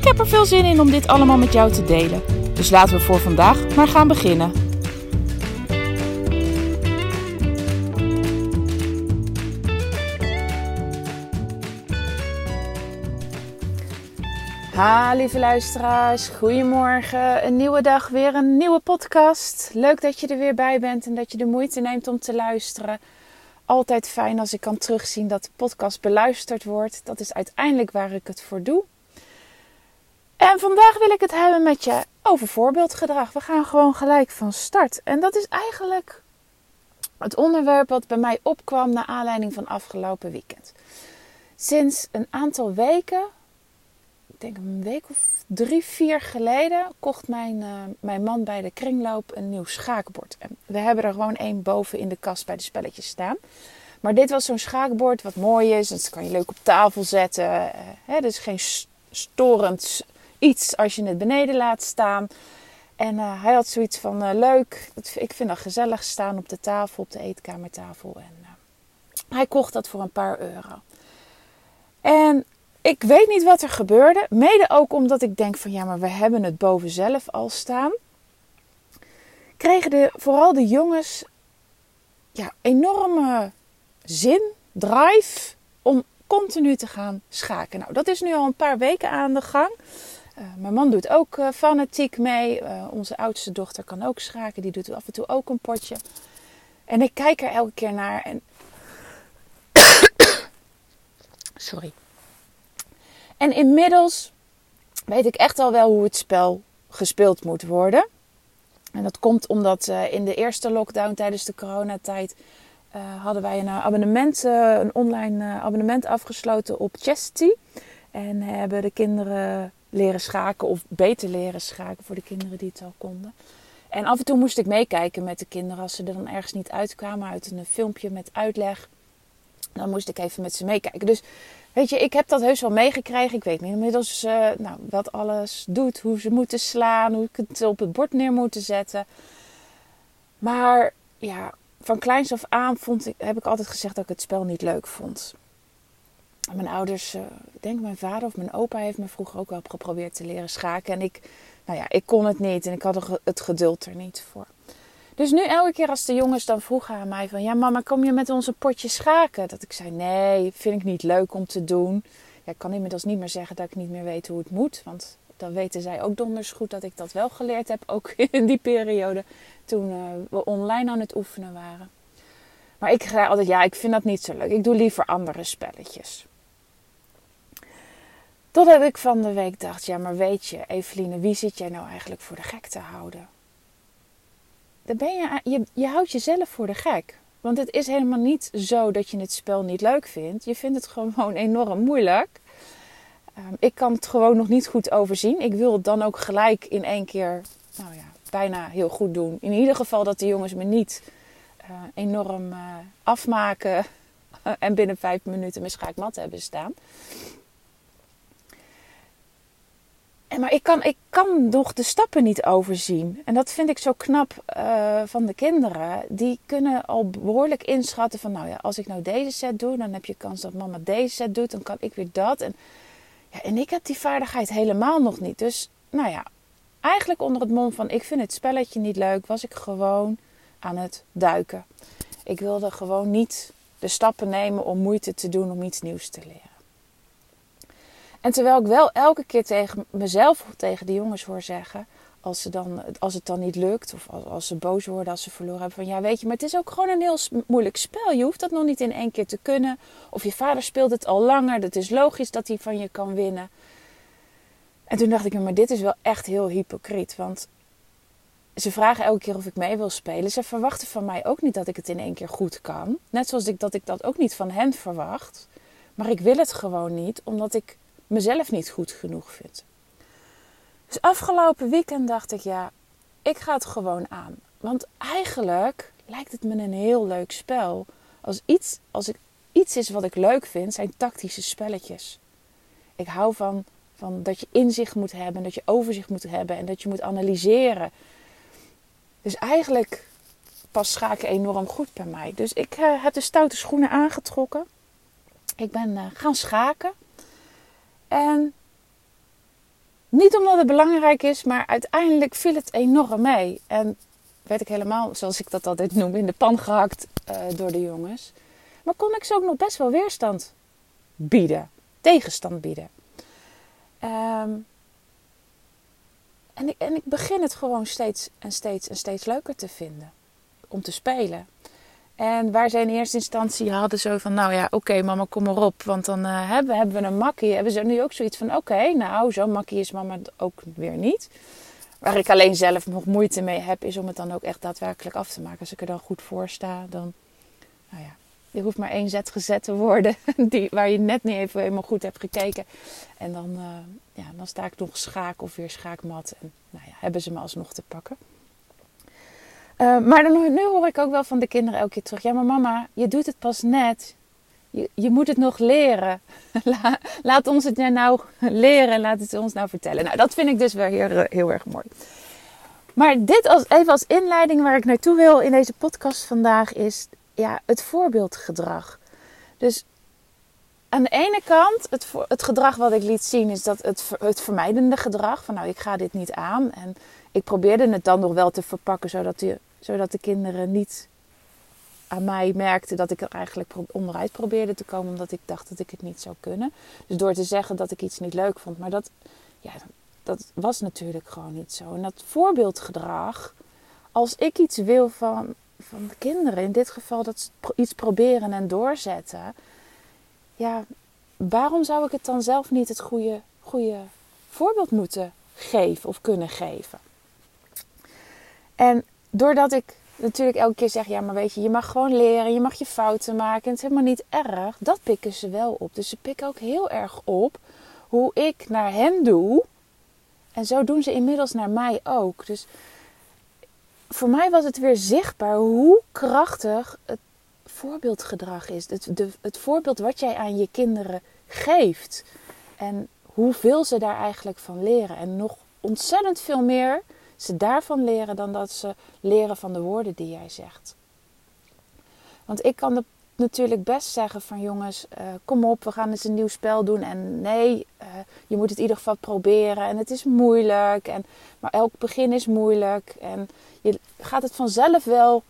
Ik heb er veel zin in om dit allemaal met jou te delen. Dus laten we voor vandaag maar gaan beginnen. Ha, lieve luisteraars, goedemorgen. Een nieuwe dag, weer een nieuwe podcast. Leuk dat je er weer bij bent en dat je de moeite neemt om te luisteren. Altijd fijn als ik kan terugzien dat de podcast beluisterd wordt. Dat is uiteindelijk waar ik het voor doe. En vandaag wil ik het hebben met je over voorbeeldgedrag. We gaan gewoon gelijk van start. En dat is eigenlijk het onderwerp wat bij mij opkwam naar aanleiding van afgelopen weekend. Sinds een aantal weken, ik denk een week of drie, vier geleden, kocht mijn, uh, mijn man bij de kringloop een nieuw schaakbord. En we hebben er gewoon één boven in de kast bij de spelletjes staan. Maar dit was zo'n schaakbord wat mooi is. Dat kan je leuk op tafel zetten. Uh, hè, dus geen storend iets als je het beneden laat staan. En uh, hij had zoiets van uh, leuk, ik vind dat gezellig staan op de tafel, op de eetkamertafel. En uh, hij kocht dat voor een paar euro. En ik weet niet wat er gebeurde. Mede ook omdat ik denk van ja, maar we hebben het boven zelf al staan. Kregen de, vooral de jongens ja, enorme zin, drive om continu te gaan schaken. Nou, dat is nu al een paar weken aan de gang. Uh, mijn man doet ook uh, fanatiek mee. Uh, onze oudste dochter kan ook schaken. Die doet af en toe ook een potje. En ik kijk er elke keer naar. En... Sorry. En inmiddels weet ik echt al wel hoe het spel gespeeld moet worden. En dat komt omdat in de eerste lockdown tijdens de coronatijd hadden wij een abonnement, een online abonnement afgesloten op Chesty. En hebben de kinderen leren schaken of beter leren schaken voor de kinderen die het al konden. En af en toe moest ik meekijken met de kinderen als ze er dan ergens niet uitkwamen uit een filmpje met uitleg. Dan moest ik even met ze meekijken. Dus weet je, ik heb dat heus wel meegekregen. Ik weet inmiddels uh, nou, wat alles doet, hoe ze moeten slaan, hoe ik het op het bord neer moeten zetten. Maar ja, van kleins af aan vond ik, heb ik altijd gezegd dat ik het spel niet leuk vond. Mijn ouders, uh, ik denk mijn vader of mijn opa heeft me vroeger ook wel geprobeerd te leren schaken. En ik, nou ja, ik kon het niet en ik had het geduld er niet voor. Dus nu elke keer als de jongens dan vroegen aan mij van... Ja mama, kom je met ons een potje schaken? Dat ik zei, nee, vind ik niet leuk om te doen. Ja, ik kan inmiddels niet meer zeggen dat ik niet meer weet hoe het moet. Want dan weten zij ook donders goed dat ik dat wel geleerd heb. Ook in die periode toen uh, we online aan het oefenen waren. Maar ik ga altijd, ja, ik vind dat niet zo leuk. Ik doe liever andere spelletjes. Totdat ik van de week dacht, ja maar weet je, Eveline, wie zit jij nou eigenlijk voor de gek te houden? Dan ben je, je, je houdt jezelf voor de gek. Want het is helemaal niet zo dat je het spel niet leuk vindt. Je vindt het gewoon enorm moeilijk. Um, ik kan het gewoon nog niet goed overzien. Ik wil het dan ook gelijk in één keer, nou ja, bijna heel goed doen. In ieder geval dat de jongens me niet uh, enorm uh, afmaken en binnen vijf minuten mijn schaakmat hebben staan. En maar ik kan, ik kan nog de stappen niet overzien. En dat vind ik zo knap uh, van de kinderen. Die kunnen al behoorlijk inschatten van... nou ja, als ik nou deze set doe... dan heb je kans dat mama deze set doet. Dan kan ik weer dat. En, ja, en ik heb die vaardigheid helemaal nog niet. Dus nou ja, eigenlijk onder het mom van... ik vind het spelletje niet leuk... was ik gewoon aan het duiken. Ik wilde gewoon niet de stappen nemen om moeite te doen om iets nieuws te leren. En terwijl ik wel elke keer tegen mezelf tegen de jongens hoor zeggen, als, ze dan, als het dan niet lukt, of als, ze boos worden als ze verloren hebben, van ja, weet je, maar het is ook gewoon een heel moeilijk spel. Je hoeft dat nog niet in één keer te kunnen. Of je vader speelt het al langer, het is logisch dat hij van je kan winnen. En toen dacht ik, maar dit is wel echt heel hypocriet, want ze vragen elke keer of ik mee wil spelen. Ze verwachten van mij ook niet dat ik het in één keer goed kan. Net zoals ik dat ik dat ook niet van hen verwacht. Maar ik wil het gewoon niet, omdat ik mezelf niet goed genoeg vind. Dus afgelopen weekend dacht ik, ja, ik ga het gewoon aan. Want eigenlijk lijkt het me een heel leuk spel. Als iets, als ik, iets is wat ik leuk vind, zijn tactische spelletjes. Ik hou van, van dat je inzicht moet hebben, dat je overzicht moet hebben en dat je moet analyseren. Dus eigenlijk past schaken enorm goed bij mij. Dus ik uh, heb de stoute schoenen aangetrokken. Ik ben uh, gaan schaken. En niet omdat het belangrijk is, maar uiteindelijk viel het enorm mee. En werd ik helemaal, zoals ik dat altijd noem, in de pan gehakt uh, door de jongens. Maar kon ik ze ook nog best wel weerstand bieden, tegenstand bieden. Um, en, ik, en ik begin het gewoon steeds en steeds en steeds leuker te vinden om te spelen. En waar zij in eerste instantie hadden zo van, nou ja, oké mama, kom maar op. Want dan uh, hebben, we een makkie. Hebben ze nu ook zoiets van, oké, nou, zo'n makkie is mama ook weer niet. Waar ik alleen zelf nog moeite mee heb, is om het dan ook echt daadwerkelijk af te maken. Als ik er dan goed voor sta, dan, nou ja, je hoeft maar één zet gezet te worden. Die, waar je net niet even helemaal goed hebt gekeken. En dan, uh, ja, dan sta ik nog schaak of weer schaakmat. En nou ja, hebben ze me alsnog te pakken. Uh, maar dan, nu hoor ik ook wel van de kinderen elke keer terug. Ja, maar mama, je doet het pas net. Je, je moet het nog leren. laat ons het nou leren. Laat het ons nou vertellen. Nou, dat vind ik dus wel heel, heel erg mooi. Maar dit als, even als inleiding waar ik naartoe wil in deze podcast vandaag is ja, het voorbeeldgedrag. Dus aan de ene kant, het, het gedrag wat ik liet zien, is dat het, het vermijdende gedrag. Van nou, ik ga dit niet aan. En ik probeerde het dan nog wel te verpakken, zodat de, zodat de kinderen niet aan mij merkten dat ik er eigenlijk onderuit probeerde te komen, omdat ik dacht dat ik het niet zou kunnen. Dus door te zeggen dat ik iets niet leuk vond. Maar dat, ja, dat was natuurlijk gewoon niet zo. En dat voorbeeldgedrag, als ik iets wil van, van de kinderen, in dit geval dat ze iets proberen en doorzetten, ja, waarom zou ik het dan zelf niet het goede, goede voorbeeld moeten geven of kunnen geven? En doordat ik natuurlijk elke keer zeg, ja, maar weet je, je mag gewoon leren, je mag je fouten maken, het is helemaal niet erg, dat pikken ze wel op. Dus ze pikken ook heel erg op hoe ik naar hen doe. En zo doen ze inmiddels naar mij ook. Dus voor mij was het weer zichtbaar hoe krachtig het voorbeeldgedrag is. Het, de, het voorbeeld wat jij aan je kinderen geeft. En hoeveel ze daar eigenlijk van leren. En nog ontzettend veel meer ze daarvan leren dan dat ze leren van de woorden die jij zegt. Want ik kan natuurlijk best zeggen van jongens, uh, kom op, we gaan eens een nieuw spel doen. En nee, uh, je moet het in ieder geval proberen. En het is moeilijk. En, maar elk begin is moeilijk. En je gaat het vanzelf wel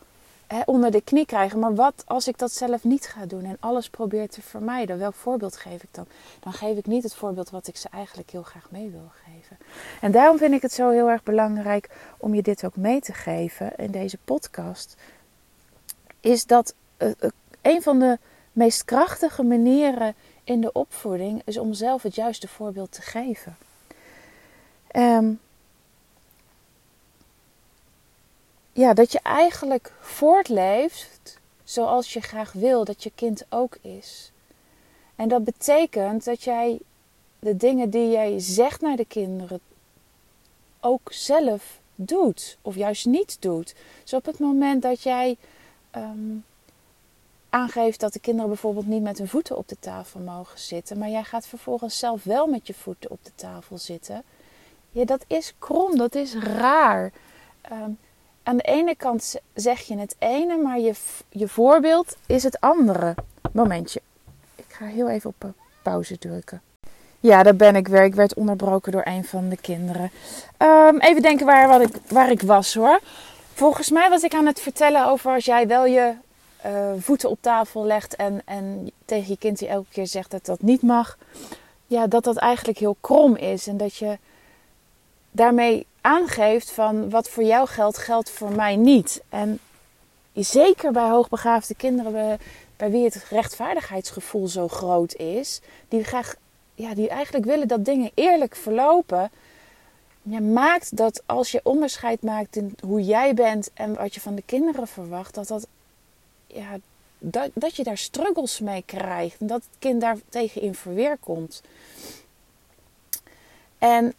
onder de knie krijgen. Maar wat als ik dat zelf niet ga doen en alles probeer te vermijden? Welk voorbeeld geef ik dan? Dan geef ik niet het voorbeeld wat ik ze eigenlijk heel graag mee wil geven. En daarom vind ik het zo heel erg belangrijk om je dit ook mee te geven in deze podcast. Is dat uh, een van de meest krachtige manieren in de opvoeding is om zelf het juiste voorbeeld te geven. Um, ja, dat je eigenlijk voortleeft zoals je graag wil dat je kind ook is. En dat betekent dat jij de dingen die jij zegt naar de kinderen ook zelf doet, of juist niet doet. Dus op het moment dat jij um, aangeeft dat de kinderen bijvoorbeeld niet met hun voeten op de tafel mogen zitten, maar jij gaat vervolgens zelf wel met je voeten op de tafel zitten. Ja, dat is krom, dat is raar. Um, aan de ene kant zeg je het ene, maar je, je voorbeeld is het andere. Momentje. Ik ga heel even op pauze drukken. Ja, daar ben ik weer. Ik werd onderbroken door een van de kinderen. Um, even denken waar, wat ik, waar ik was hoor. Volgens mij was ik aan het vertellen over als jij wel je uh, voeten op tafel legt en, en tegen je kind die elke keer zegt dat dat niet mag. Ja, dat dat eigenlijk heel krom is. En dat je daarmee aangeeft van wat voor jou geldt, geldt voor mij niet. En zeker bij hoogbegaafde kinderen, bij, wie het rechtvaardigheidsgevoel zo groot is, die graag, ja, die eigenlijk willen dat dingen eerlijk verlopen. Je maakt dat als je onderscheid maakt in hoe jij bent en wat je van de kinderen verwacht, dat, dat, ja, dat, dat je daar struggles mee krijgt. En dat het kind daar tegen in verweer komt. En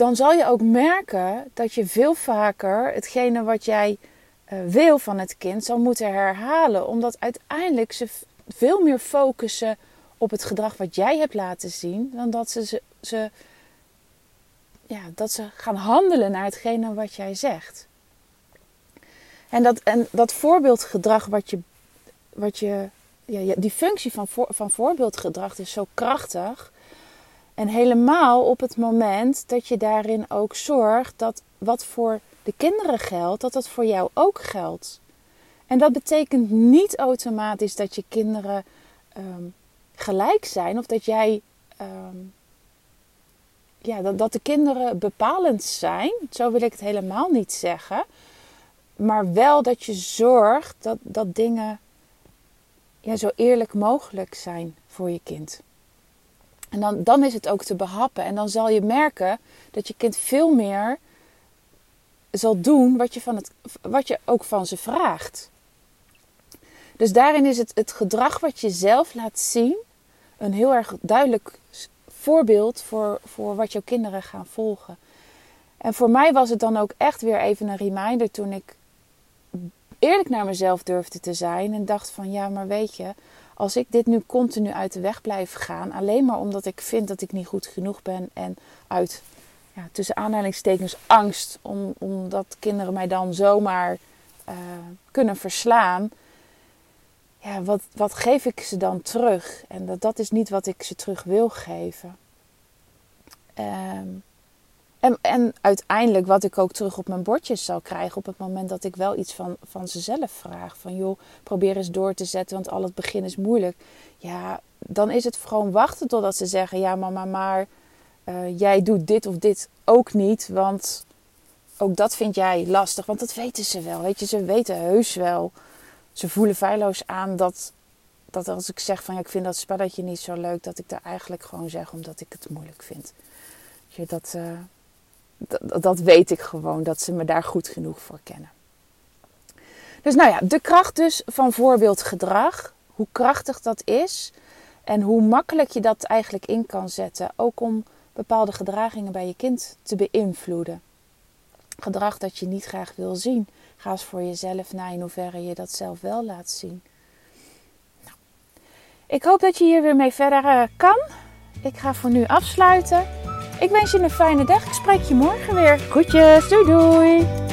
dan zal je ook merken dat je veel vaker hetgene wat jij uh, wil van het kind zal moeten herhalen. Omdat uiteindelijk ze veel meer focussen op het gedrag wat jij hebt laten zien, dan dat ze, ze, ja, dat ze gaan handelen naar hetgene wat jij zegt. En dat, en dat voorbeeldgedrag wat je, wat je ja, die functie van, van voorbeeldgedrag is zo krachtig. En helemaal op het moment dat je daarin ook zorgt dat wat voor de kinderen geldt, dat dat voor jou ook geldt. En dat betekent niet automatisch dat je kinderen ehm, gelijk zijn of dat jij. Ehm, ja, dat, dat de kinderen bepalend zijn. Zo wil ik het helemaal niet zeggen. Maar wel dat je zorgt dat, dat dingen ja, zo eerlijk mogelijk zijn voor je kind. En dan, dan is het ook te behappen. En dan zal je merken dat je kind veel meer zal doen wat je, van het, wat je ook van ze vraagt. Dus daarin is het, het gedrag wat je zelf laat zien een heel erg duidelijk voorbeeld voor, voor wat jouw kinderen gaan volgen. En voor mij was het dan ook echt weer even een reminder toen ik eerlijk naar mezelf durfde te zijn en dacht van ja, maar weet je, als ik dit nu continu uit de weg blijf gaan, alleen maar omdat ik vind dat ik niet goed genoeg ben en uit ja, tussen aanhalingstekens angst om, omdat kinderen mij dan zomaar uh, kunnen verslaan. Ja, wat, wat geef ik ze dan terug? En dat, dat is niet wat ik ze terug wil geven. Um, en, en uiteindelijk wat ik ook terug op mijn bordjes zal krijgen op het moment dat ik wel iets van, van ze zelf vraag. Van joh, probeer eens door te zetten, want al het begin is moeilijk. Ja, dan is het gewoon wachten totdat ze zeggen: Ja, mama, maar uh, jij doet dit of dit ook niet. Want ook dat vind jij lastig. Want dat weten ze wel. Weet je, ze weten heus wel. Ze voelen feilloos aan dat, dat als ik zeg van ja, ik vind dat spelletje niet zo leuk, dat ik daar eigenlijk gewoon zeg omdat ik het moeilijk vind. Je, dat, uh, dat, weet ik gewoon, dat ze me daar goed genoeg voor kennen. Dus nou ja, de kracht dus van voorbeeldgedrag. Hoe krachtig dat is. En hoe makkelijk je dat eigenlijk in kan zetten. Ook om bepaalde gedragingen bij je kind te beïnvloeden. Gedrag dat je niet graag wil zien. Ga eens voor jezelf na in hoeverre je dat zelf wel laat zien. Nou, ik hoop dat je hier weer mee verder eh, kan. Ik ga voor nu afsluiten. Ik wens je een fijne dag. Ik spreek je morgen weer. Groetjes. Doei doei.